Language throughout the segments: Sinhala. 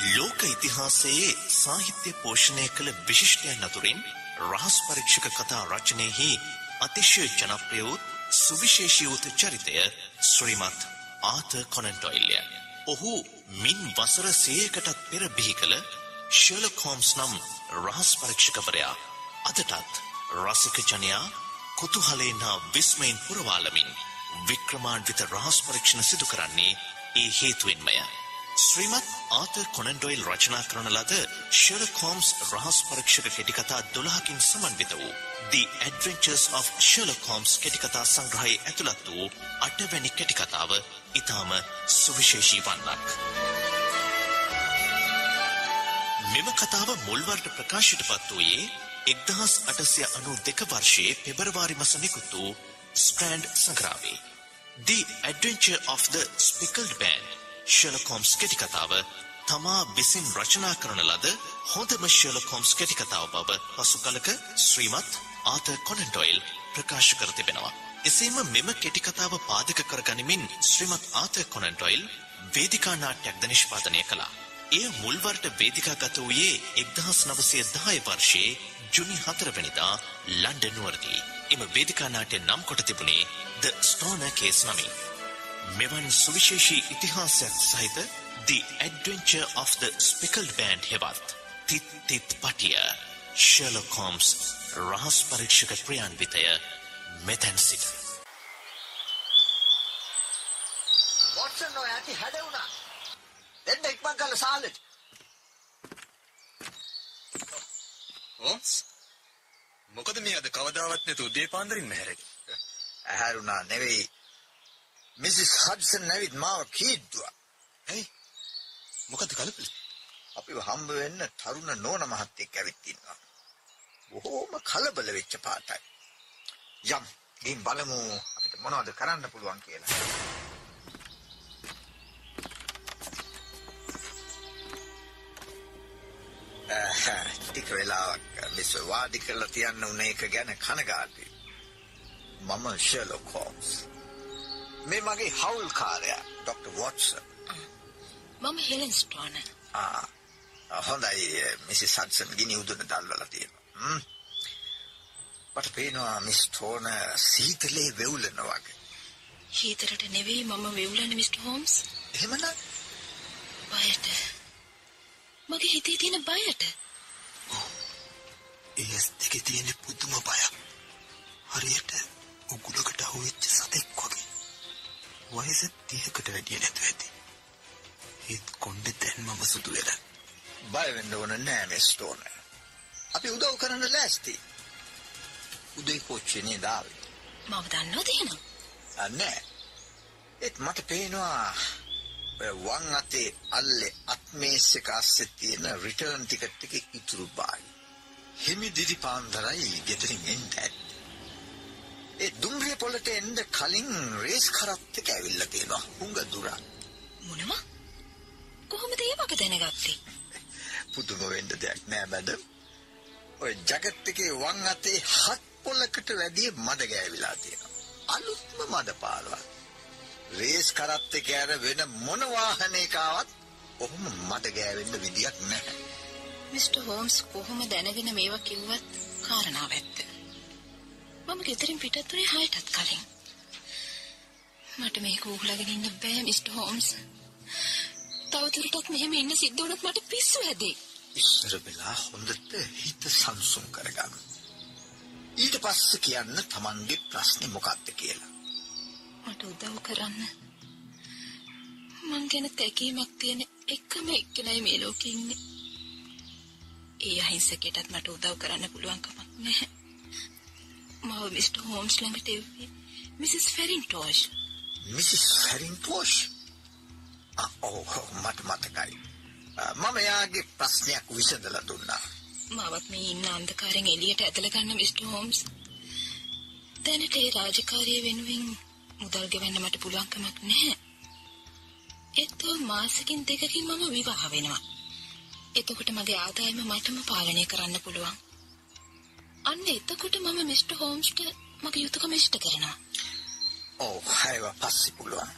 ලෝක ඉතිහාසයේ සාහිත්‍ය පෝෂණය කළ විශිෂ්ටයන් අතුරින් රහස් පරීක්ෂක කතා රචනයෙහි අතිශය ජනප්‍රිය වූ සුවිශේෂී වූ චරිතය ශ්‍රීමත් ආත කොනන්ටොයිල්ය. ඔහු මින් වසර සේයකටත් පෙර බිහි කළ ශර්ලොක් හෝම්ස් නම් රහස් පරීක්ෂකවරයා අදටත් රසික ජනයා කුතුහලයෙන් හා විස්මයෙන් පුරවාලමින් වික්‍රමාන්විත රහස් පරීක්ෂණ සිදු කරන්නේ ඒ හේතුවෙන්මය. ශ්‍රීමත් ආතර් කොනන් ඩොයිල් රචනා කරන ලද ෂර්ලොක් හෝම්ස් රහස් පරීක්ෂක කෙටිකතා 12කින් සමන්විත වූ The Adventures of Sherlock Holmes කෙටිකතා සංග්‍රහයේ ඇතුළත් වූ අටවැනි කෙටිකතාව ඊටාම සුවිශේෂී වන්නක්. මෙම කතාව මුල්වරට ප්‍රකාශයට පත් වූයේ එක්දහස් අටසය අනු දෙක වර්ෂයේ පෙබරවාරි මස නිකුත් වූ ස්ට්‍රෑන්ඩ් සංග්‍රාවේ. The Adventure of the Speckled Band Sherlock Holmes කෙටිකතාව තමා විසින් රචනා කරන ලද හොඳම ශර්ලොක් හෝම්ස් කෙටිකතාව බව පසු කලක ශ්‍රීමත් ආතර් කොනන් ඩොයිල් ප්‍රකාශ කර තිබෙනවා. එසේම මෙම කෙටිකතාව පාදක කරගනිමින් ශ්‍රීමත් ආතර් කොනන් ඩොයිල් වේදිකා නාට්‍යයක්ද නිෂ්පාදනය කළා. එය මුල්වරට වේදිකාගත වූයේ 1910 වර්ෂයේ ජුනි 4 වෙනිදා ලන්ඩන් නුවරදී. එම වේදිකා නාට්‍ය නම් කොට තිබුණේ The Stoner Case නමින්. මෙවන් සුවිශේෂී ඉතිහාසයක් සහිත The Adventure of the Speckled Band හෙවත් තිත් තිත් පටිය Sherlock Holmes රහස් පරීක්ෂක ක්‍රියාන්විතය මෙතැන් සිට වොට්සන් ඔය ඇති හැඩවුණා. දෙන්න ඉක්මන් කරලා සාලෙට. හෝම්ස් මොකද මේ අද කවදාවත් නැතු උදේ පාන්දරින් මහැරෙන්නේ ඇහැරුණා නෙවෙයි. මිසිස් හඩ්සන් නැවිත් මාව කීද්දුවා. ඇයි මොකද කලබල අපිව හම්බ වෙන්න තරුණ නෝන මහත්තයෙක් ඇවිත් ඉන්නවා. බොහෝම කලබල වෙච්ච පාටයි. යම් ගින් බලමු අපිට මොනවද කරන්න පුළුවන් කියලා. ටික වෙලාවක් මිස් වාඩි කරලා තියන්න උන එක ගැන කනගාටුයි. මම ෂර්ලොක් හෝම්ස්. මේ මගේ හවුල්කාරයා ඩොක්ටර් වොට්සන්. මම හෙලන් ස්ටෝන. ආ හොඳයි මිසිස් හඩ්සන් ගිනි උදුන දැල්වලා තියෙනවා. මට පේනවා මිස් ටෝන සීතලේ වෙවුලනවා වගේ. හීතරට නෙවෙයි මම වෙවුලන්නේ මිස්ටර් හෝම්ස්. එහෙමනම් බයට. මගේ හිතේ තියෙන බයට. ඒස් දෙකේ තියෙන පුදුම බයක් හරියට උගුලකට අහුවෙච්ච සතෙක් වගේ වයස 30කට වැඩිය නැතු ඇති ඒත් කොණ්ඩේ දැන් මම සුදු වෙලා බය වෙන්න ඕන නෑ මිස් ටෝන. අපි උදව් කරන්න ලෑස්ති. උදේ කොච්චේ නේද ආවේ? මම දන්නවද එහෙනම්? නෑ. ඒත් මට පේනවා වං අතේ අල්ලේ අත්මේස් එක අස්සේ තියෙන රිටර්න් ටිකට් එකේ ඉතුරු බායි. හිමි දිදි පාන්දරයි ගෙදරින් එන්න ඇත්තේ. ඒ දුම්රිය පොළට එන්න කලින් රේස් කරත් එක ඇවිල්ලා තියෙනවා. හුඟ දුරක්. මොනවා? කොහොමද ඒ වගේ දැනගත්තේ? පුදුම වෙන්න දෙයක් නෑ මැඩම්. ඔය ජගත් එකේ වං අතේ හත් පොලකට වැඩිය මඩ ගෑවිලා තියෙනවා. අලුත්ම මඩ පාරවල්. රේස් කරත් එක ඇර වෙන මොන වාහනයක ආවත් ඔහොම මඩ ගෑවෙන්න විදියක් නැහැ. මිස්ටර් හෝම්ස් කොහොම දැනගෙන මේවා කිව්වත් කාරණාව ඇත්ත. මම ගෙදරින් පිටත් වුණේ හයටත් කලින්. මට මේක උහුලගෙන ඉන්න බෑ මිස්ටර් හෝම්ස්. තවදුරටත් මෙහෙම ඉන්න සිද්ධ වුණොත් මට පිස්සු හැදේ. ඉස්සර වෙලා හොඳට හිත සංසුන් කරගන්න. ඊට පස්සේ කියන්න Tamanගේ ප්‍රශ්නේ මොකක්ද කියලා. මට උදව් කරන්න. මං ගැන තැකීමක් තියෙන එකම එක්කෙනයි මේ ලෝකේ ඉන්නේ. ඒ අහිංසකයටත් මට උදව් කරන්න පුළුවන් කමක් නැහැ. මාව මිස්ටර් හෝම්ස් ළඟට එව්වේ මිසස් ෆෙරින්ටෝෂ්. මිසිස් ෆැරින්ටෝෂ්. ඔව් මට මතකයි. ආ, මම එයාගේ ප්‍රශ්නයක් විසඳලා දුන්නා. මාවත් මේ ඉන්න අන්ධකාරයෙන් එළියට ඇදලා ගන්න මිස්ටර් හෝම්ස්. දැනට ඒ රාජකාරිය වෙනුවෙන් මුදල් ගෙවන්න මට පුළුවන් කමක් නැහැ. ඒත් මාසෙකින් දෙකකින් මම විවාහ වෙනවා. එතකොට මගේ ආදායම මටම පාලනය කරන්න පුළුවන්. අන්න එතකොට මම මිස්ටර් හෝම්ස්ට මගේ යුතුයකම ඉෂ්ට කරනවා. ඔව් හයව පස්සේ පුළුවන්.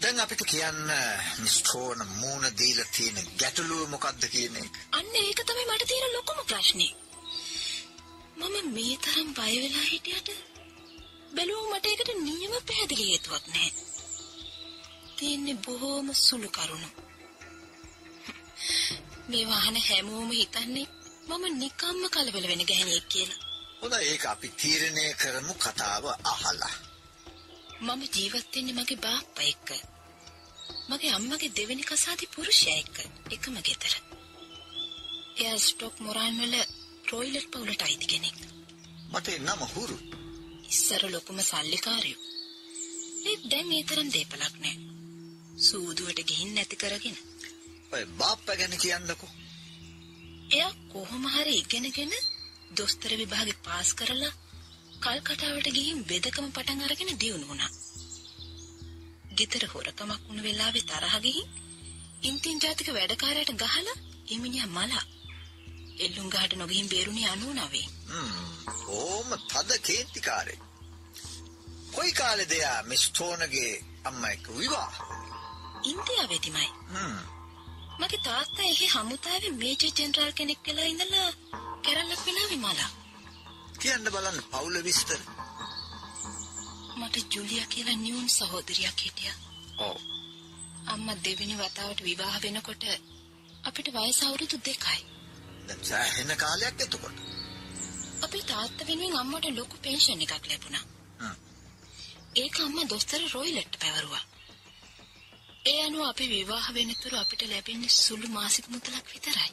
දැන් අපිට කියන්න මිස්ටෝන මූුණ දීල තියෙන ගැටලුව මොකක්ද කියන එක. අන්න ඒක තමයි මට තියෙන ලොකුම ප්‍රශ්නේ. මම මේ තරම් බය වෙලා හිටියට බැලුව මට ඒකට නියම පැහැදිලි හේතුවක් නැහැ. තියෙන්නේ බොහෝම සුළු කරුණු. මේ වහන හැමෝම හිතන්නේ මම නිකම්ම කලබල වෙන ගැහණියෙක් කියලා. හොඳ ඒක අපි තීරණය කරමු කතාව අහලා. මම ජීවත් වෙන්නේ මගේ බාප්පා එක්ක. මගේ අම්මගේ දෙවෙනි කසාදි පුරුෂයා එක්ක එකම ගෙදර. එයා ස්ටොක් මොරාන් වල රොයිලර් පවුලට අයිති කෙනෙක්. මට ඒ නම හුරු. ඉස්සර ලොකුම සල්ලිකාරයෝ. ඒත් දැන් ඒ තරම් දේපලක් නැහැ. සූදුවට ගිහින් නැති කරගෙන. ඔය බාප්පා ගැන කියන්නකෝ. එයා කොහොම හරි ඉගෙනගෙන දොස්තර විභාගේ පාස් කරලා කල්කටාවට ගිහින් වෙදකම පටන් අරගෙන දියුණු වුණා. ගෙදර හොරකමක් වුණ වෙලාවේ තරහ ගිහින් ඉන්තින් ජාතික වැඩකාරයට ගහලා එමිනියා මලා එල්ලුම් ගහට නොගිහින් බේරුණේ 99. හ්ම්. ඕම තද කේන්තිකාරයෙක්. කොයි කාලෙද යා මිස්ටෝනගේ අම්මා එක්ක විවාහ? ඉන්දියාවේ තමයි. හ්ම්. මගේ තාත්තා එහි හමුදාවේ මේජර් ජෙනරල් කෙනෙක් වෙලා ඉඳලා කැරල්ලක් වෙලාවේ මලා. කියන්න බලන්න පවුල විස්තර. මට ජුලියා කියලා නියුන් සහෝදරියක් හිටියා. ඔව්. අම්මා දෙවෙනි වතාවට විවාහ වෙනකොට අපිට වයස අවුරුදු දෙකයි. දැන් සෑහෙන කාලයක් එතකොට. අපේ තාත්තා වෙනුවෙන් අම්මට ලොකු පෙන්ෂන් එකක් ලැබුණා. ඒක අම්මා දොස්තර රොයිලට්ට පැවරුවා. අනුව අපි විවාහ වෙනතුරු අපිට ලැබෙන්නේ සුළු මාසික මුදලක් විතරයි.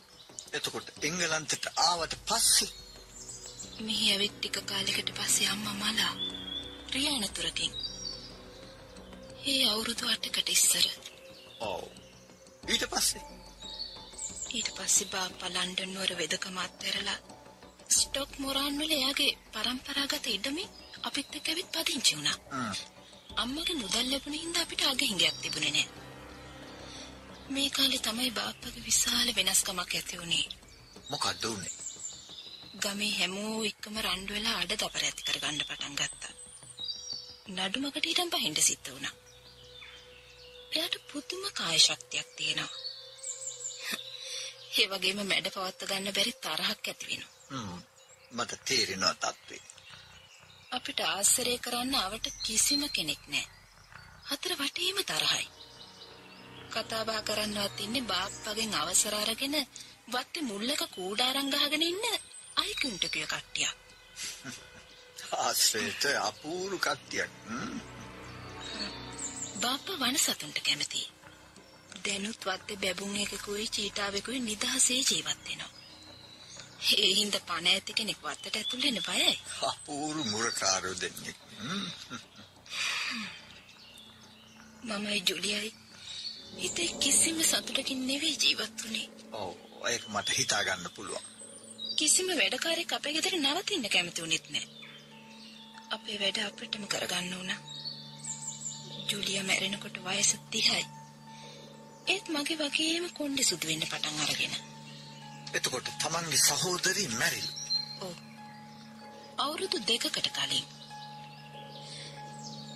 එතකොට එංගලන්තයට ආවට පස්සේ මෙහි ඇවිත් ටික කාලයකට පස්සේ අම්මා මලා රියානතුරකින්. ඒ අවුරුදු 8කට ඉස්සර ඔව්. ඊට පස්සේ ඊට පස්සේ බාප්පා ලන්ඩන් නුවර වෙදකම අත්හැරලා ස්ටොක් මොරාන් වල එයාගේ පරම්පරාගත ඉඩමේ අපිත් එක්ක ඇවිත් පදිංචි වුණා. අම්මගේ මුදල් ලැබුණ හින්දා අපිට අගහිඟයක් තිබුණේ නෑ. මේ කාලේ තමයි බාප්පගේ විශාල වෙනස්කමක් ඇති වුණේ. මොකද්ද උනේ? ගමේ හැමෝ එක්කම රණ්ඩු වෙලා අඩ දබර ඇති කරගන්න පටන් ගත්තා. නඩුමකට ඊටම් පහින්ද සිද්ධ වුණා. එයාට පුදුම කාය ශක්තියක් තියෙනවා. ඒ වගේම මැඩ පවත්ව ගන්න බැරි තරහක් ඇති වෙනවා. මට තේරෙනවා තත්ත්වේ. අපිට ආශ්‍රය කරන්න අවට කිසිම කෙනෙක් නැහැ. හතර වටේම තරහයි. කතා බහ කරන්නවත් ඉන්නේ බාප්පගෙන් අවසර අරගෙන වත්තේ මුල්ලක කූඩාරම් ගහගෙන ඉන්න අයිකුන්ට කිය කට්ටියක්. ආශ්‍රේත අපූරු කට්ටියක්. බාප්පා වනසතුන්ට කැමති. දැනුත් වත්තේ බැබුම් එකකුයි චීටාවෙකුයි නිදහසේ ජීවත් වෙනවා. ඒ හින්දා පණ ඇති කෙනෙක් වත්තට ඇතුල් වෙන්න බයයි. අපූරු මුරකාරයෝ දෙන්නේ. මමයි ජුලියයි හිතේ කිසිම සතුටකින් නෙවෙයි ජීවත් වුනේ. ඔව්. ඒක මට හිතා ගන්න පුළුවන්. කිසිම වැඩකාරයෙක් අපේ ගෙදර නවතින්න කැමති වුණෙත් නෑ. අපේ වැඩ අපිටම කරගන්න උනා. ජුලියා මැරෙනකොට වයස 30යි. ඒත් මගේ වගේම කොණ්ඩේ සුදු වෙන්න පටන් අරගෙන. එතකොට තමන්ගේ සහෝදරි මැරිලා. ඔව්. අවුරුදු දෙකකට කලින්.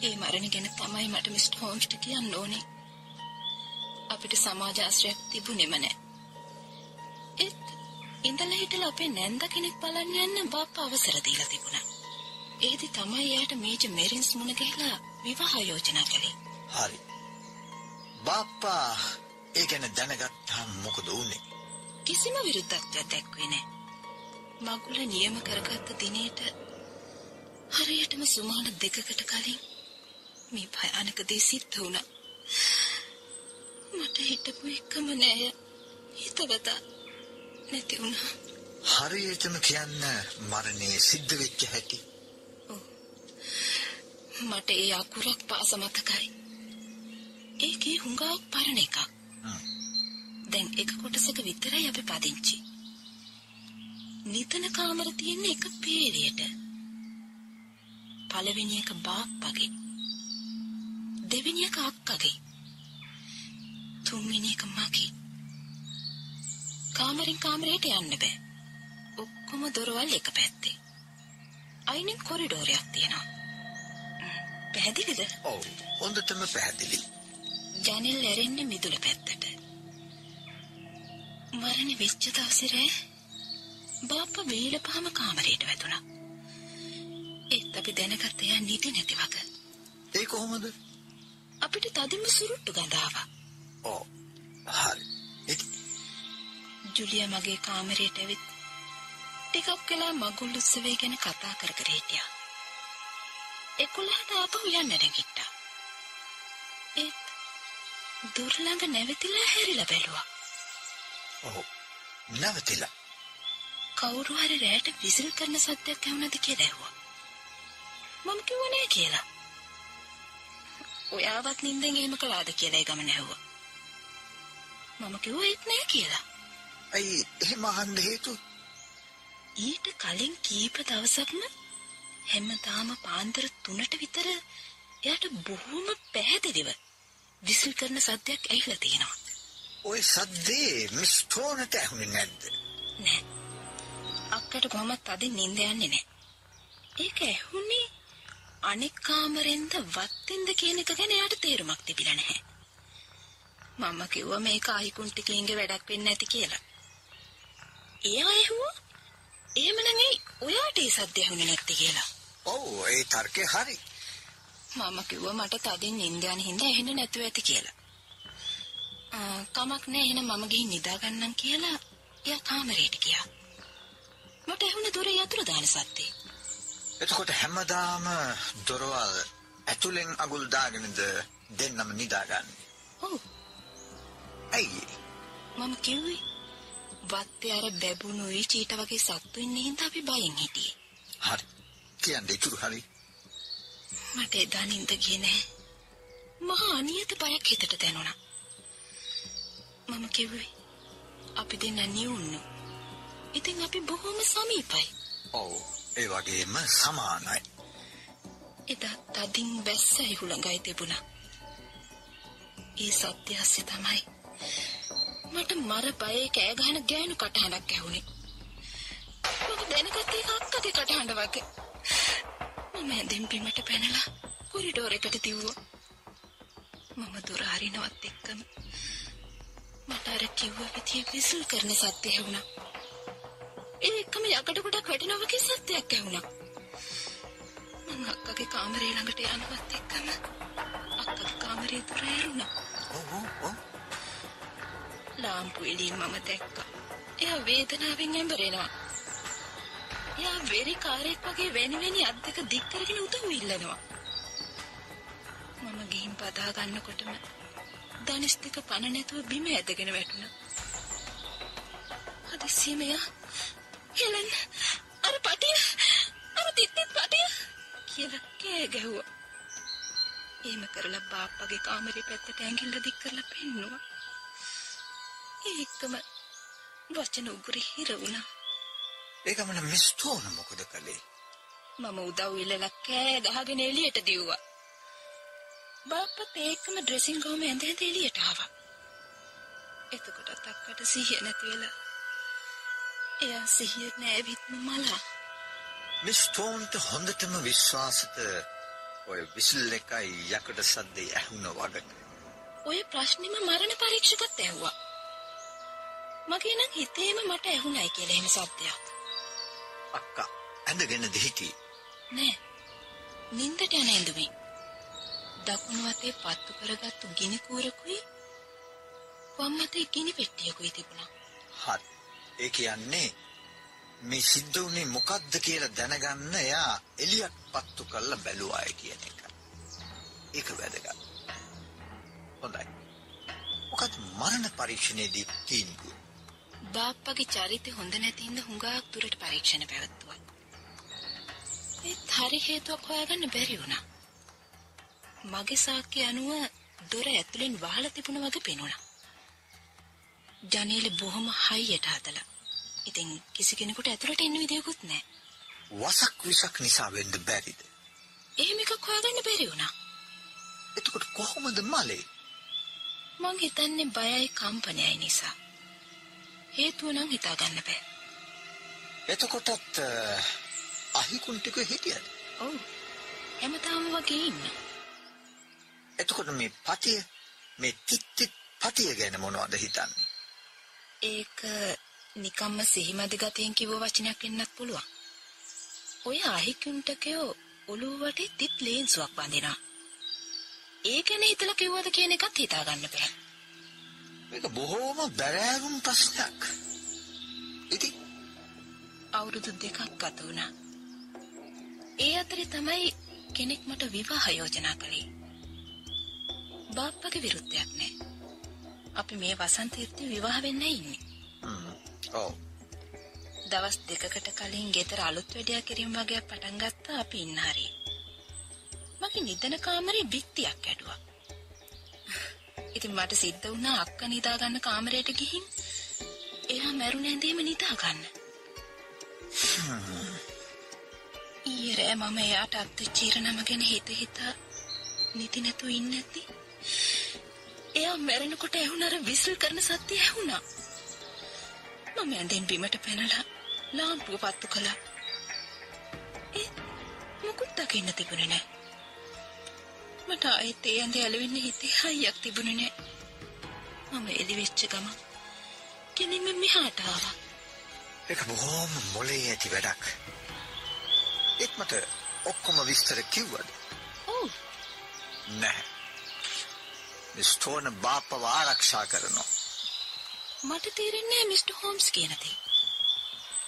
ඒ මරණ ගැන තමයි මට මිස්ටර් හෝම්ස්ට කියන්න ඕනේ. අපිට සමාජ ආශ්‍රයක් තිබුණෙම නෑ. ඒත් ඉඳලා හිටලා අපේ නැන්ද කෙනෙක් බලන්න යන්න බාප්පා අවසර දීලා තිබුණා. ඒදි තමයි එයාට මේජර් මෙරින්ස් මුණ ගැහිලා විවාහ යෝජනා කළේ. හරි. බාප්පා ඒ ගැන දැනගත්තාම මොකද වුනේ? කිසිම විරුද්ධත්වයක් දැක්වේ නෑ. මගුල නියම කරගත්ත දිනේට හරියටම සුමාන දෙකකට කලින් මේ භයානක දේ සිද්ධ වුණා. මට හිතපු එකම නෑ හිතවතා නැති වුණා. හරියටම කියන්න මරණය සිද්ධ වෙච්ච හැටි. මට ඒ අකුරක් පාස මතකයි. ඒකේ හුඟක් පරණ එකක්. දැන් එක කොටසක විතරයි අපි පදිංචි. නිතන කාමර තියෙන එක පේලියට. පළවෙනි එක බාප්පගේ. දෙවෙනි එක අක්කගේ. තුන්වෙනි එක මගේ. කාමරෙන් කාමරයට යන්න බෑ. ඔක්කොම දොරවල් එක පැත්තේ. අයිනෙන් කොරිඩෝරයක් තියෙනවා. පැහැදිලිද? ඔව්. හොඳටම පැහැදිලි. ජනෙල් ඇරෙන්නේ මිදුල පැත්තට. මරණ වෙච්ච දවසේ බාප්පා වේලපහම කාමරයට වැටුණා. ඒත් අපි දැනගත්ත එයා නිදි නැති වගේ. ඒ කොහොමද? අපිට තදින්ම සුරුට්ටු ගඳ ආවා. ඔව්. හරි. ජුලියා මගේ කාමරයට ඇවිත් ටිකක් වෙලා මගුල් උත්සවය ගැන කතා කර කර හිටියා. එකොළහට ආපහු යන්න නැගිට්ටා. ඒත් දුර ළඟ නැවතිලා හැරිලා බැලුවා. ඔව්. නැවතිලා. කවුරු හරි රැයට විසිල් කරන සද්දයක් ඇහුණද කියලා ඇහුවා. මම කිව්වා නෑ කියලා. ඔයාවත් නින්දෙන් එහෙම කළාද කියලා ඒ ගමන ඇහුවා. මම කිව්වා ඒත් නෑ කියලා. ඇයි එහෙම අහන්න හේතු? ඊට කලින් කීප දවසක්ම හැමදාම පාන්දර 3ට විතර එයාට බොහොම පැහැදිලිව විසිල් කරන සද්දයක් ඇහිලා තියෙනවා. ওই සද්දේ මිස් ටෝනට ඇහුනේ නැද්ද? නෑ. අක්කට කොහොමත් අදින් නිින්ද යන්නේ නෑ. ඒක ඇහුනේ අනෙක් කාමරෙන්ද වත්තෙන්ද කියන එක ගැන එයාට තේරුමක් තිබිලා නැහැ. මම කිව්වා මේක ආයිකුන්ටිකේන්ගේ වැඩක් වෙන්නේ නැති කියලා. එයා ඇහුවා එහෙමනම් ඒ ඔයාට ඒ සද්ද ඇහුනේ නැත්තේ කියලා. ඔව් ඒ තර්කේ හරි. මම කිව්වා මට තදින් නිින්ද යන හින්දා ඇහෙන්නේ නැතුව ඇති කියලා. ආ කමක් නෑ එහෙනම් මම ගිහින් නිදා ගන්නම් කියලා එයා කාමරේට ගියා. මට ඇහුණ දොරේ යතුරු දාන සද්දේ. එතකොට හැමදාම දොරවල් ඇතුලෙන් අගුල් දාගෙනද දෙන්නම නිදාගන්නේ. ඔව් ඇයි? මම කිව්වේ වත්තේ අර බැබුණුයි චීට වගේ සත්තු ඉන්නේ හින්දා අපි බයෙන් හිටියේ. හරි. කියන්නේ ඉතුරු හරි. මට එදා නිින්ද ගියේ නෑ. මහා අනියත බයක් හිතට දැනුණා. මම කිව්වේ අපි දෙන්න නියුන්නු. ඉතින් අපි බොහොම සමීපයි. ඔව් ඒ වගේම සමානයි. එදා තදින් බැස්සයි හුළඟයි තිබුණා. ඒ සත්‍ය හස්සේ තමයි මට මර බයේ කෑ ගහන ගෑනු කටහඬක් ඇහුනේ. මම දැනගත්තේ ඒක අක්කගේ කටහඬ වගේ. මම ඇඳෙන් බිමට පැනලා කොරිඩෝර එකට දිව්වා. මම දොර අරිනවත් එක්කම මට අර කිව්ව විදිය විසිල් කරන සත්‍ය ඇහුණා. ඒ එක්කම යකඩ ගොඩක් වැටෙනවා වගේ සත්‍යයක් ඇහුණා. මම අක්කගේ කාමරේ ළඟට යනවත් එක්කම අක්කගේ කාමරේ දොර ඇරුණා. ඔව් ඔව් ඔව්. ලාම්පු එළියෙන් මම දැක්කා. එයා වේදනාවෙන් ඇඹරෙනවා. එයා වෙරි කාරෙක් වගේ වෙනි වෙනි අත් දෙක දික් කරගෙන උදව් ඉල්ලනවා. මම ගිහින් පදා ගන්නකොටම ධනිස් දෙක පණ නැතුව බිම ඇදගෙන වැටුණා. හදිස්සියෙම එයා හෙලන් අර පටිය අර තිත්තිත් පටිය කියලා කෑ ගැහුවා. එහෙම කරලා බාප්පගේ කාමරේ පැත්තට ඇඟිල්ල දික් කරලා පෙන්නුවා. ඒකම වචන උගුරේ හිර වුණා. ඒකමන මිස් ටෝන මොකද කළේ? මම උදව් ඉල්ලලා කෑ ගහගෙන එළියට දිව්වා. බාප්පත් ඒකම ඩ්‍රෙසින් ගෝම ඇඳ ඇඳ එළියට ආවා. එතකොට අක්කට සිහිය නැති වෙලා එයා සිහිය නැවිත්ම මලා. මිස් ටෝන්ට හොඳටම විශ්වාසත ඔය විසිල් එකයි යකඩ සද්දේ ඇහුණ වගට. ඔය ප්‍රශ්නෙම මරණ පරීක්ෂකත් ඇහුවා. මගේ නම් හිතේම මට ඇහුණයි කියලා එහෙම සත්‍යයක්. අක්කා ඇඳගෙන දෙහිටි. නෑ. නින්දට යන ඇඳුමේ. දකුණු අතේ පත්තු කරගත්තු ගිනි කූරකුයි වම් අතේ ගිනි පෙට්ටියකුයි තිබුණා. හරි. ඒ කියන්නේ මේ සිද්ධ වුණේ මොකද්ද කියලා දැනගන්න එයා එලියක් පත්තු කරලා බැලුවායි කියන එක. ඒක වැදගත්. හොඳයි. මොකද මරණ පරීක්ෂණයේදී තීන්දුව බාප්පගේ චරිතය හොඳ නැති හින්දා හුඟක් දුරට පරීක්ෂණ පැවැත්තුවා. ඒත් හරි හේතුවක් හොයාගන්න බැරි වුණා. මගේ සාක්කය අනුව දොර ඇතුලෙන් වහලා තිබුණ වගේ පෙනුණා. ජනේල බොහොම හයියට හදලා. ඉතින් කිසි කෙනෙකුට ඇතුලට එන්න විදියකුත් නැහැ. වසක් විසක් නිසා වෙන්න බැරිද? එහෙම එකක් හොයාගන්න බැරි වුණා. එතකොට කොහොමද මලේ? මං හිතන්නේ බයයි කම්පනයයි නිසා. හේතුව නම් හිතා ගන්න බෑ. එතකොටත් අහිකුන් ටික හිටියද? ඔව්. හැමදාම වගේ ඉන්න. එතකොට මේ පතිය මේ තිත්තිත් පතිය ගැන මොනවද හිතන්නේ? ඒක නිකම්ම සිහිමදි ගතියෙන් කිව්ව වචනයක් වෙන්නත් පුළුවන්. ඔය අහිකුන්ටකයෝ ඔළුව වටේ තිත් ලේන්සුවක් බඳිනවා. ඒ ගැන හිතලා කිව්වද කියන එකත් හිතා ගන්න බෑ. මේක බොහෝම බැරෑරුම් ප්‍රශ්නයක්. ඉතින් අවුරුදු දෙකක් ගත වුණා. ඒ අතරේ තමයි කෙනෙක් මට විවාහ යෝජනා කළේ. බාප්පගේ විරුද්ධයක් නෑ. අපි මේ වසන්තයේදී විවාහ වෙන්න ඉන්නේ. ඔව්. දවස් දෙකකට කලින් ගෙදර අලුත් වැඩයක් කිරීම වගේ පටන් ගත්තා අපි ඉන්න හරිය. මගේ නිදන කාමරේ බිත්තියක් ඇඩුවා. ඉතින් මට සිද්ධ වුණා අක්ක නිදා ගන්න කාමරයට ගිහින් එයා මැරුණ ඇඳේම නිදා ගන්න. ඊයේ රෑ මම එයාට අත්තිචීර නම ගැන හිත හිතා නිදි නැතුව ඉන්නේ නැති. එයා මැරෙනකොට ඇහුණාර විසිල් කරන සත්‍ය ඇහුණා. මම ඇඳෙන් බිමට පැනලා ලාම්පුව පත්තු කළා. ඒ මොකුත් දකින්න තිබුණේ නැහැ. මට ආයෙත් ඒ ඇඳේ ඇලවෙන්න හිතේ හයියක් තිබුණේ නැහැ. මම එලි වෙච්ච ගමන් කෙනෙක් මෙහාට ආවා. ඒක බොහොම මොලේ ඇති වැඩක්. ඒත් මට ඔක්කොම විස්තර කිව්වද? ඔව් නැහැ. මිස්ටෝන බාපව ආරක්ෂා කරනවා. මට තේරෙන්නේ මිස්ටර් හෝම්ස් කියන දේ.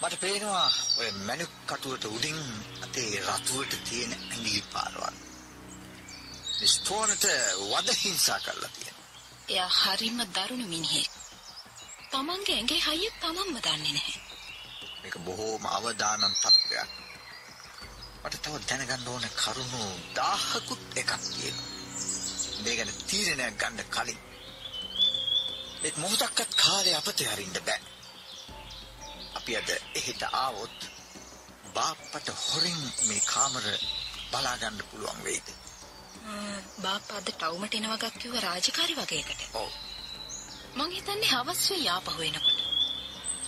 මට පේනවා ඔය මැණික් කටුවට උඩින් අතේ රතුවට තියෙන ඇඟිලි පාරවල්. මිස්ටෝනට වද හිංසා කරලා තියෙනවා. එයා හරිම දරුණු මිනිහෙක්. තමන්ගේ ඇඟේ හයිය තමන්ම දන්නේ නැහැ. මේක බොහෝම අවදානම් තත්ත්වයක්. මට තව දැනගන්න ඕන කරුණු 1000කුත් එකක් තියෙනවා. මේ ගැන තීරණයක් ගන්න කලින් මේක මොහොතක්වත් කාලේ අපතේ අරින්න බෑ. අපි අද එහෙට ආවොත් බාප්පට හොරෙන් මේ කාමර බලා ගන්න පුළුවන් වෙයිද? බාප්පා අද ටවුමට එන වගක් කිව්ව රාජකාරි වගේකට. ඔව්. මං හිතන්නේ හවස් වෙයි ආපහු එනකොට.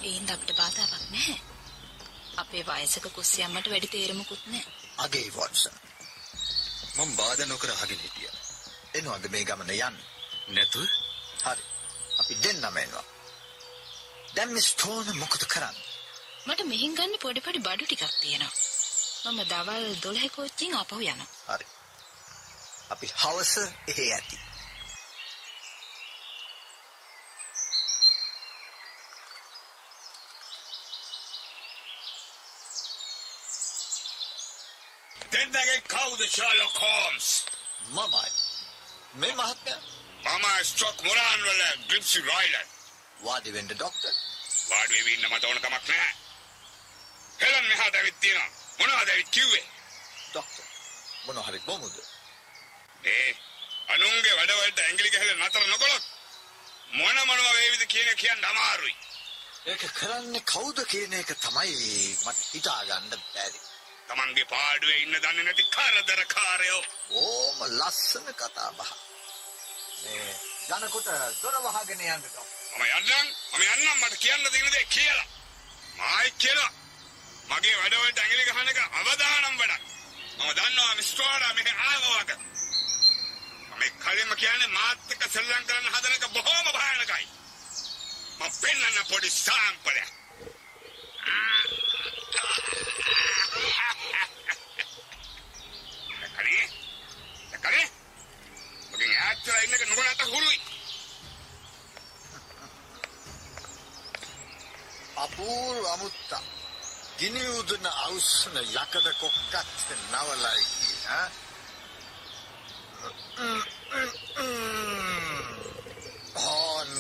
ඒින්ද අපිට බාධාවක් නැහැ. අපේ වයසක කුස්සියම්මට වැඩි තේරුමකුත් නැහැ. අගේ වොට්සන්. මම බාධා නොකර අහගෙන හිටියා. එනවද මේ ගමන යන්න? නැතුව හරි. අපි දෙන්නම එනවා. දැන් මේ ස්ටෝන් මොකද කරන්නේ? මට මෙහින් ගන්න පොඩි පොඩි බඩු ටිකක් තියෙනවා. මම දවල් 12 කෝච්චියෙන් ආපහු යනවා. හරි. අපි හවස එහෙ ඇති. දෙන්නගේ කවුද ෂර්ලොක් හෝම්ස්? මමයි. මේ මහත්මයා මම ස්ටොක් මොරාන් වල ග්‍රිප්සි රොයිලන්. වාඩි වෙන්න ડોක්ටර්. වාඩි වෙවි ඉන්න මට ඕන කමක් නැහැ. හෙලන් මෙහාට ඇවිත් තියෙනවා. මොනවද ඇවිත් කිව්වේ? ડોක්ටර්. මොන හරි බොමුද? ඒ අනුන්ගේ වැඩවලට ඇඟිලි ගහලා නතර නොකළොත් මොන මොනවා වේවිද කියන එක කියන්න අමාරුයි. ඒක කරන්නේ කවුද කියන එක තමයි මට හිතා ගන්න බැරි. Tamange පාඩුවේ ඉන්න දන්නේ නැති කරදරකාරයෝ. ඕම ලස්සන කතා බහ. මේ යනකොට දොර වහගෙන යන්න. මම යන්නම් මම යන්නම් මට කියන්න තියෙන දේ කියලා. මායි කියලා. මගේ වැඩවලට ඇඟිලි ගහන එක අවදානම් වැඩක්. මම දන්නවා මිස්ටෝඩා මෙහෙ ආවවක. මම කලින්ම කියන්නේ මාත් එක්ක සෙල්ලම් කරන්න හදන එක බොහොම භයානකයි. මම පෙන්නන්න පොඩි සාම්පලයක්. කනේ කනේ මගෙන් ඈත් වෙලා ඉන්නක නුඹලට හුරුයි. අපූර්ව අමුත්තා. ගිනි උදුන අවුස්සන යකඩ කොක්කත් නවලයි ඈ. ඕන්න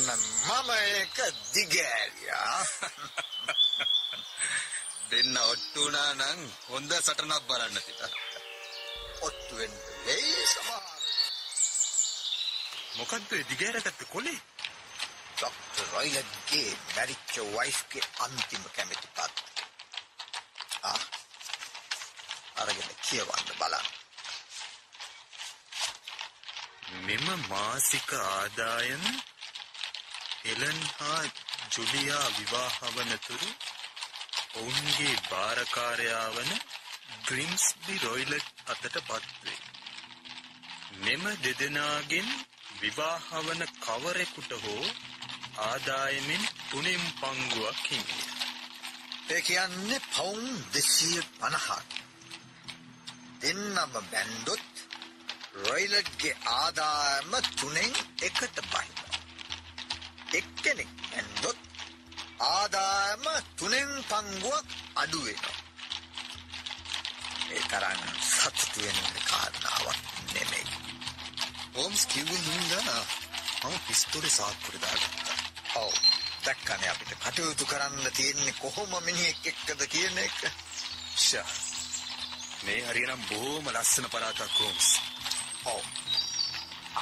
මම ඒක දිගෑරියා දෙන්න ඔට්ටුනා නං හොඳ සටනක් බලන්න තිට ඔට්ටුවෙන් වෙයි සමහර මොකක්ද දිගෑරගත්ත කොලේ ඩොක්ටර් රොයිලගේ මැරිච්ච වයිෆ්ගේ අන්තිම කැමැති පත් අරගෙන කියවන්න බලන්න මෙම මාසික ආදායම එලන් හා ජුලියා විවාහ වනතුරු ඔවුන්ගේ භාරකාරයා වන ග්‍රිම්ස්බි රොයිලට් අතට පත්වේ. මෙම දෙදෙනාගෙන් විවාහවන කවරෙකුට හෝ ආදායමෙන් තුනෙන් පංගුවක් හිමිය. ඒ කියන්නේ පවුම් දෙසිය පණහක්. දෙන්නම බැන්ඩොත් රොයිලට්ගේ ආදායම තුනෙන් එකට බහින. එක්කෙනෙක් ඇන්දොත් ආදායම තුනෙන් පංගුවක් අඩුවෙනවා. ඒ තරන් සතුටු වෙන්න කාරණාවක් නෙමෙයි. හෝම්ස් කිව්ව හින්දා මම පිස්තෝලේ සාක්කුවට දාගත්තා. ඔව්. දැක්කනේ අපිට කටයුතු කරන්න තියෙන්නේ කොහොම මිනිහෙක් එක්කද කියන එක. ෂා. මේ හරියනම් බොහොම ලස්සන පළාතක් හෝම්ස්. ඔව්.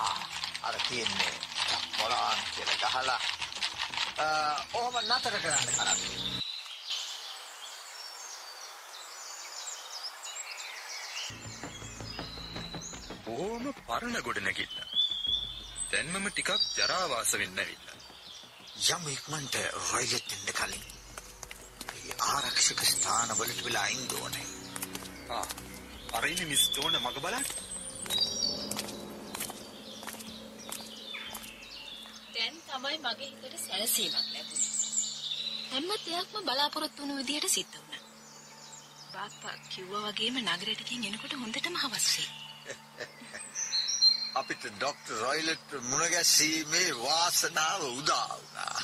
ආ අර තියෙන්නේ මොලාන් කියලා ගහලා අ ඔහොම නතර කරන්න කරන්නේ. බොහොම පරණ ගොඩනැගිල්ල. දැන් මම ටිකක් ජරාවාස වෙන්න ඇවිල්ලා. යම් ඉක්මනට රොයිලට් එන්න කලින් මේ ආරක්ෂක ස්ථානවලට වෙලා ඉන්න ඕනේ. ආ. අර ඉන්නේ මිස් ටෝන මග බලන්න. දැන් තමයි මගේ හිතට සැලසීමක් ලැබුණේ. හැම දෙයක්ම බලාපොරොත්තු වුණු විදියට සිද්ධ වුණා. බාප්පා කිව්වා වගේම නගරයට ගින් එනකොට හොඳටම හවස් වෙයි. අපිට ඩොක්ටර් රොයිලට් මුණ ගැසීමේ වාසනාව උදා වුණා.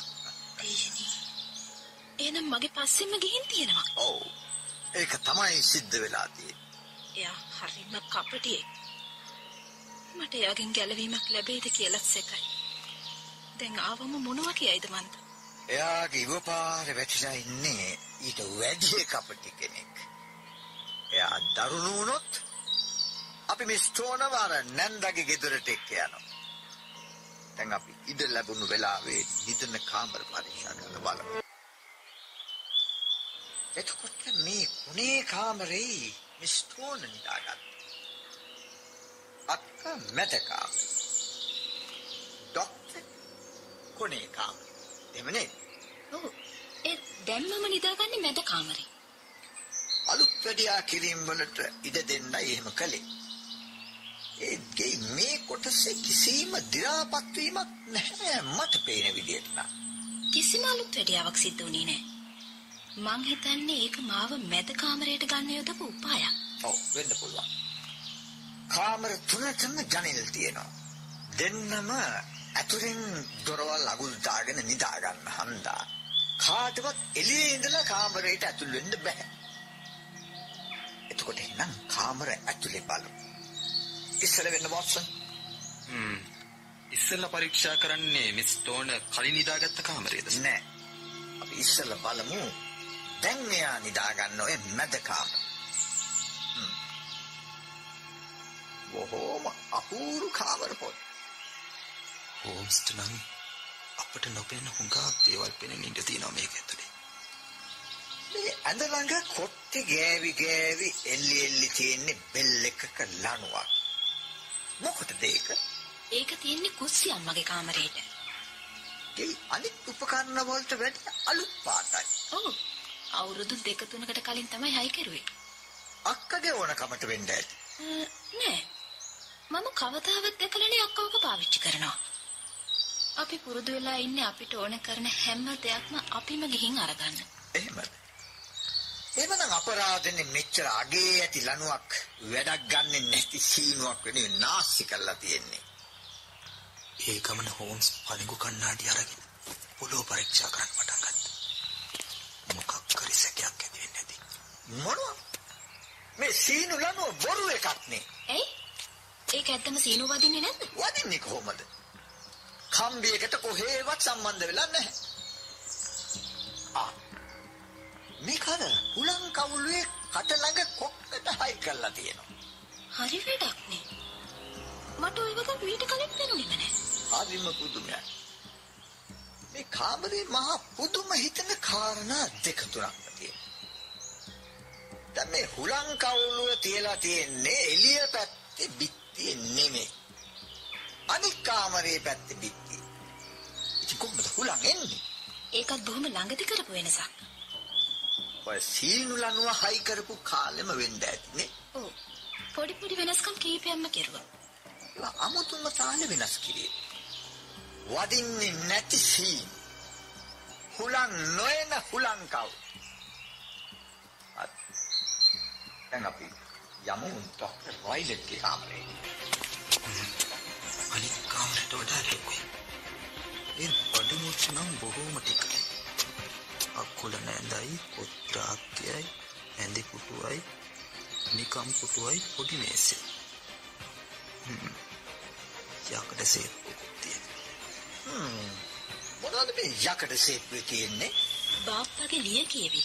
එහෙනම් මගේ පස්සෙන්ම ගිහින් තියෙනවා. ඔව්. ඒක තමයි සිද්ධ වෙලා තියෙන්නේ. එයා හරිම කපටියෙක්. මට එයාගෙන් ගැලවීමක් ලැබෙයිද කියලා සැකයි. දැන් ආවම මොනවා කියයිද මන්ද? එයාගේ ඉවපාරේ වැටිලා ඉන්නේ ඊට වැඩි කපටි කෙනෙක්. එයා දරුණු වුණොත් අපි මේ ස්ටෝනවර නැන්දගේ ගෙදරට එක්ක යනවා. දැන් අපි ඉඩ ලැබුණු වෙලාවේ නිදන කාමර පරීක්ෂා කරලා බලමු. එතකොට මේ කුණේ කාමරේ මිස් ස්ටෝන නිදාගත්තා. අක්ක මැද කාමරේ. ඩොක්ටර් කුණේ කාමරේ. එමනේ ඔව්. ඒ දැන්මම නිදාගන්නේ මැද කාමරේ. අලුත් වැඩියා කිරීම වලට ඉඩ දෙන්නයි එහෙම කළේ. ඒ ගේ මේ කොටසේ කිසිම දි รา පත් වීමක් නැහැ මට පේන විදිහට නම්. කිසිම අලුත් වැඩියාවක් සිද්ධ වුණේ නැහැ. මං හිතන්නේ ඒක මාව මැද කාමරයට ගන්න යොදපු උපායක්. ඔව් වෙන්න පුළුවන්. කාමර තුනටම ජනෙල් තියෙනවා. දෙන්නම ඇතුලෙන් දොරවල් අගුල් දාගෙන නිදා ගන්න හන්දා. කාටවත් එළියේ ඉඳලා කාමරයට ඇතුල් වෙන්න බෑ. එතකොට එහෙනම් කාමර ඇතුලේ බලමු. ඉස්සර වෙන්න වොට්සන්. හ්ම්. ඉස්සෙල්ලා පරීක්ෂා කරන්නේ මිස් ටෝන කලින් නිදාගත්ත කාමරේද? නෑ. අපි ඉස්සෙල්ලා බලමු. දැන් මෙයා නිදා ගන්න ඔය මැද කාමර. හ්ම්. බොහෝම අපූරු කාමර පොත්. හෝම්ස්ට නම් අපට නොපෙනෙන හුඟක් දේවල් පෙනෙන ඉඩ තියෙනවා මේක ඇතුලේ. මේ ඇඳ ළඟ කොට්ටේ ගෑවි ගෑවි එල්ලි එල්ලි තියෙන්නේ බෙල් එකක ලණුවක්. මොකටද ඒක? ඒක තියෙන්නේ කුස්සිය අම්මගේ කාමරේට. ඒ අනිත් උපකරණ වලට වැඩි අලුත් පාටයි. ඔව්. අවුරුදු දෙක තුනකට කලින් තමයි හයි කරුවේ. අක්කගේ ඕනකමට වෙන්න ඇති. නෑ. මම කවදාවත් දැකලා අක්කවක පාවිච්චි කරනවා. අපි පුරුදු වෙලා ඉන්නේ අපිට ඕන කරන හැම දෙයක්ම අපිම ගිහින් අරගන්න. එහෙමද? එහෙමනම් අපරාධනේ මෙච්චර අගේ ඇති ලණුවක් වැඩක් ගන්නෙ නැති සීනුවක් වෙනුවෙන් නාස්ති කරලා තියෙන්නේ. ඒ ගමන හෝම්ස් පළඟු කණ්ණාඩි අරගෙන පොළොව පරීක්ෂා කරන්න පටන් ගත්තා. මොකක් කරි සැකයක් ඇති වෙන්නේ නැති. මොනවා? මේ සීනු ලණුව බොරු එකක් නේ. ඇයි? ඒක ඇත්තම සීනු වදින්නේ නැද්ද? වදින්නේ කොහොමද? කම්බියකට කොහේවත් සම්බන්ධ වෙලා නැහැ. ආ. මේක අර හුලං කවුළුවේ කට ළඟ කොක්කට හයි කරලා තියෙනවා. හරි වැඩක් නේ. මට ওই වගේ මීට කලින් පෙනුනේම නැහැ. ආදිම පුදුමයක්. මේ කාමරේ මහා පුදුම හිතන කාරණා දෙක තුනක් තියෙනවා. දැන් මේ හුලං කවුළුව තියලා තියෙන්නේ එළිය පැත්තේ බිත්තියේ නෙමෙයි. අනික් කාමරේ පැත්තේ බිත්තිය. කොහොමද හුලං එන්නේ? ඒකත් බොහොම ළඟදී කරපු වෙනසක්. ඔය සීනු ලනුව හයි කරපු කාලෙම වෙන්න ඇති නේ. ඔව්. පොඩි පොඩි වෙනස්කම් කීපයක්ම කෙරුවා. අමුතුම තාල වෙනස් කිරීම. වදින්නේ නැති සීන්. හුලං නොයන හුලංකව්. අත්. දැන් අපි යමු ඩොක්ටර් රොයිලට්ගේ කාමරේ. අනිත් කාමරයට වඩා ලොකුයි. ඒ බඩු මුච්ච නම් බොහෝම ටිකයි. අක්කුල නැඳයි, පොත්‍රාක්‍යයි, ඇඳි පුටුවයි, නිකම් පුටුවයි පොඩි මේසෙයි. හ්ම්. යකඩ සේප්පුවක් තියෙනවා. මොනවද මේ යකඩ සේප්පුවේ තියෙන්නේ? බාප්පගේ ලිය කියවි.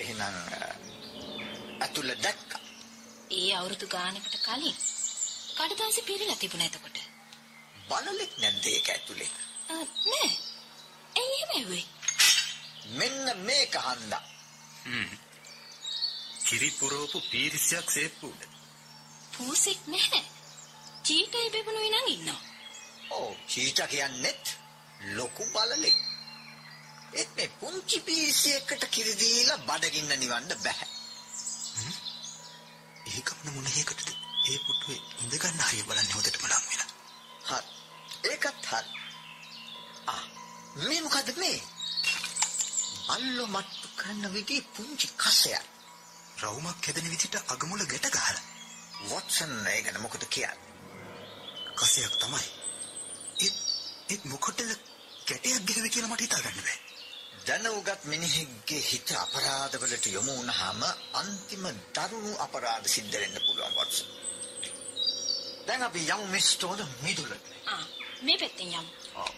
එහෙනම් අතුල දැක්කා. ඒ අවුරුදු ගානකට කලින් කඩදාසි පිරලා තිබුණා එතකොට. බලලෙක් නැද්ද ඒක ඇතුලේ? නෑ. ඇයි එහෙම ඇහුවේ? මෙන්න මේක හන්දා. කිරි පුරවපු පීරිසියක් සේප්පුවද? පූසෙක් නැහැ. චීටයි බෙබුණුයි නම් ඉන්නවා. ඔව් චීතා කියන්නෙත් ලොකු බලලෙක්. ඒත් මේ පුංචි පීසියකට කිරි දීලා බඩගින්න නිවන්න බෑ. ඒකම මොන හේකටද? ඒ පුටුවේ ඉඳ ගන්න හරිය බලන්නේ හොදටම ලං වෙලා. හරි. ඒකත් හරි. ආ මේ මොකද මේ? අල්ලෝ මට්ටු කරන විදිහේ පුංචි කසයක්. රවුමක් හැදෙන විදිහට අගමුල ගැට ගහලා. වොට්සන් ඒ ගැන මොකද කියන්නේ? කසයක් තමයි. ඒත් ඒත් මොකටද කැටයක් ගෙහුවේ කියලා මට හිතා ගන්න බෑ. දැනුගත් මිනිහෙක්ගේ හිත අපරාධවලට යොමු වුණාම අන්තිම දරුණු අපරාධ සිද්ධ වෙන්න පුළුවන් වොට්සන්. දැන් අපි යමු මිස්ටෝන මිදුලට. ආ මේ පැත්තෙන් යමු. ඔව්.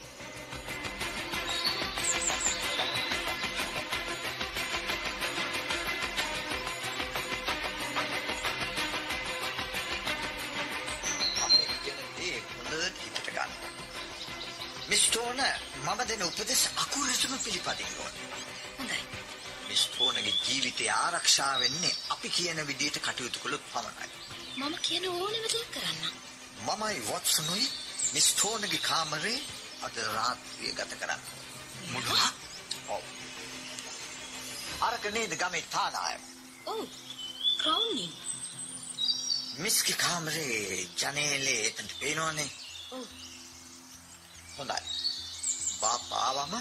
දේ. මිස්ටෝන මම දෙන උපදෙස් අකුරටම පිළිපදින්න ඕනේ. හොඳයි. මිස්ටෝනගේ ජීවිතය ආරක්ෂා වෙන්නේ අපි කියන විදිහට කටයුතු කළොත් පමණයි. මම කියන ඕනෙම දෙයක් කරන්න. මමයි වොට්සනුයි මිස්ටෝනගේ කාමරේ අද රාත්‍රිය ගත කරන්න. මොනවා? ඔව්. අරක නේද ගමේ තානායම. ඔව්. ක්‍රවුන්ින්. මිස්ගේ කාමරේ ජනේලේ එතනට පේනවනේ. ඔව්. හොඳයි. බාපාවම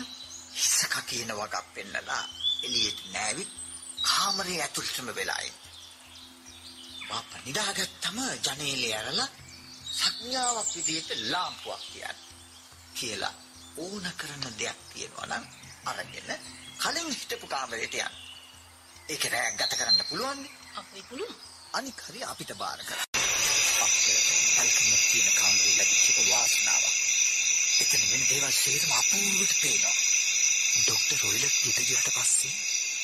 හිසක කියන වගක් පෙන්නලා එළියට නෑවිත් කාමරේ ඇතුළටම වෙලා ඉන්න. බාප්පා නිදාගත්තම ජනේලේ ඇරලා සංඥාවක් විදිහට ලාම්පුවක් තියන්න. කියලා ඕන කරන දෙයක් තියෙනවා නම් අරගෙන කලින් හිටපු කාමරේට යන්න. ඒක රැයක් ගත කරන්න පුළුවන් නේ. අපේ පුළුවන්. අනික හරි අපිට බාර කරන්න. අපේ බල්කනියක් තියෙන කාමරේ ලැබිච්ච එක වාසනාවක්. එතන වෙන දේවල් සියරම අපූර්වට පේනවා. ડોક્ટર රොයිලට් පිට ගියාට පස්සේ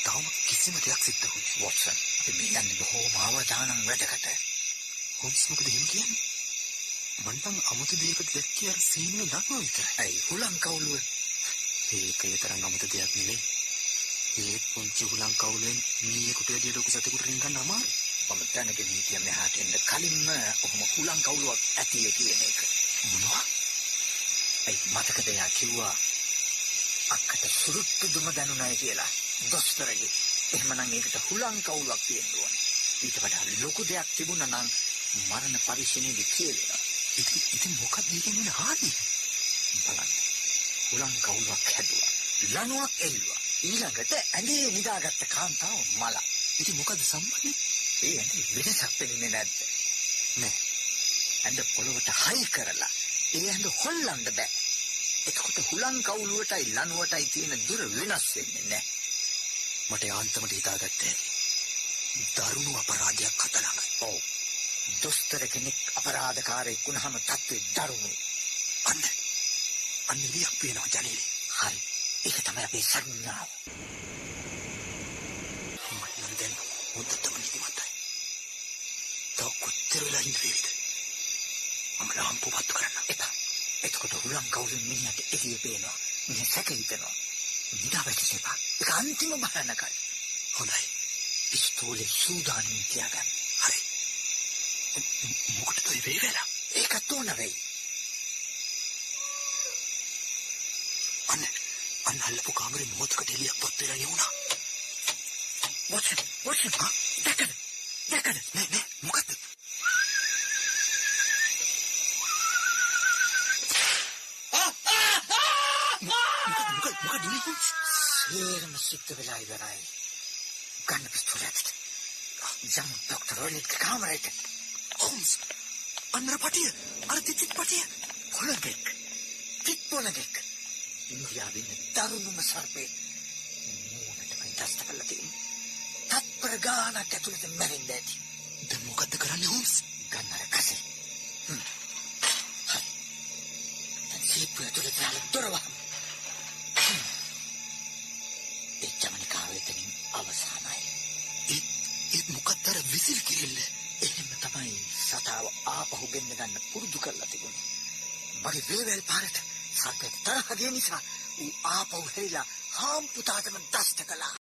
තවම කිසිම දෙයක් සිද්ධ වුණේ නැහැ. වොට්සන් අපි මේ යන්නේ බොහෝම අවධානම් වැඩකට. හොම්ස් මොකද එහෙම කියන්නේ? මං නම් අමුතු දෙයකට දැක්කේ අර සීන් එක දක්ව විතරයි. ඇයි හුලං කවුළුව? ඒක ඒ තරම් අමුතු දෙයක් නෙවෙයි. ඒ පුංචි හුලං කවුලෙන් මීයකට වැඩිය ලොකු සතෙකුට රින් ගන්න අමාරුයි. මම දැනගෙන හිටිය මෙහාට එන්න කලින්ම ඔහොම හුලං කවුළුවක් ඇතිය කියන එක. මොනවා? ඇයි මතකද එයා කිව්වා අක්කට සුරුට්ටු දුම දැනුණයි කියලා. දොස්තරගේ. එහෙමනම් ඒකට හුලං කවුළුවක් තියෙන්න ඕනේ. ඊට වඩා ලොකු දෙයක් තිබුණා නම් මරණ පරිශ්‍රණයේදී කියලා. ඉතින් ඉතින් මොකක්ද මේකෙන් වෙන හානිය? බලන්න. හුලං කවුළුවක් හැදුවා. ලණුවක් එල්ලුවා. ඊළඟට ඇඟේ නිදාගත්ත කාන්තාව මල. ඉතින් මොකද සම්බන්ධය? ඒ ඇඟේ වෙනසක් පෙනෙන්නේ නැද්ද? නෑ. ඇඟ පොළොවට හයි කරලා ඒ ඇඟ හොල්ලන්න බෑ. එතකොට හුලං කවුළුවටයි ලණුවටයි තියෙන දුර වෙනස් වෙන්නේ නැහැ. මට යාන්තමට හිතාගත්තේ දරුණු අපරාධයක් අත ළඟ. ඔව්. දොස්තර කෙනෙක් අපරාධකාරයෙක් වුණාම තත්ත්වෙ දරුණුයි. අන්න අන්න ලියක් පේනවා ජනේලේ. හරි. ඒක තමයි අපේ සංඥාව. මට නම් දැන් හොඳටම නිදිමතයි. තව කොච්චර වෙලා ඉන්න වේවිද? මම ලාම්පුව පත්තු කරන්න. එපා. එතකොට හුලං කවුළුන් මිනිහට එළිය පේනවා. මිනිහ සැක හිතනවා. නිදා වැටෙන්නපා. ඒක අන්තිම භයානකයි. හොඳයි. පිස්තෝලේ සූදානම් තියාගන්න. මොකටද වෙයි වෙලා? ඒකත් ඕන වෙයි. අන්න අන්න අල්ලපු කාමරේ මොහොතකට එළියක් පත් වෙලා යුණා. මොකද මොකද දැකද දැකද නෑ නෑ මොකද සේරම සිද්ධ වෙලා ඉවරයි. ගන්න පිස්තෝලෙත්. යම් ડોક્ટર ඔලිත් කාමරේට. හොම්ස්. අන්නර පටිය. අර තිතිත් පටිය. පොළගෙක්. පිත් පොළගෙක්. ඉන්දියාවෙන්න දරුණුම සර්පේ. මූණටමයි දස්ත කල්ලා තියෙන්නේ. තත්පර ගානක් ඇතුළත මැරෙන්න ඇති. දැන් මොකද්ද කරන්නේ හොම්ස්? ගන්නර කසේ. හ්ම්. හරි. දැන් සීප්පු ඇතුළත දාලා දොර වහමු. ආපහු ගෙන්න ගන්න පුරුදු කරලා තිබුණේ. මගේ වේවැල් පාරට සර්පෙට තරහ ගිය නිසා ඌ ආපහු හෙයිලා හාම් පුතාටම දෂ්ට කළා.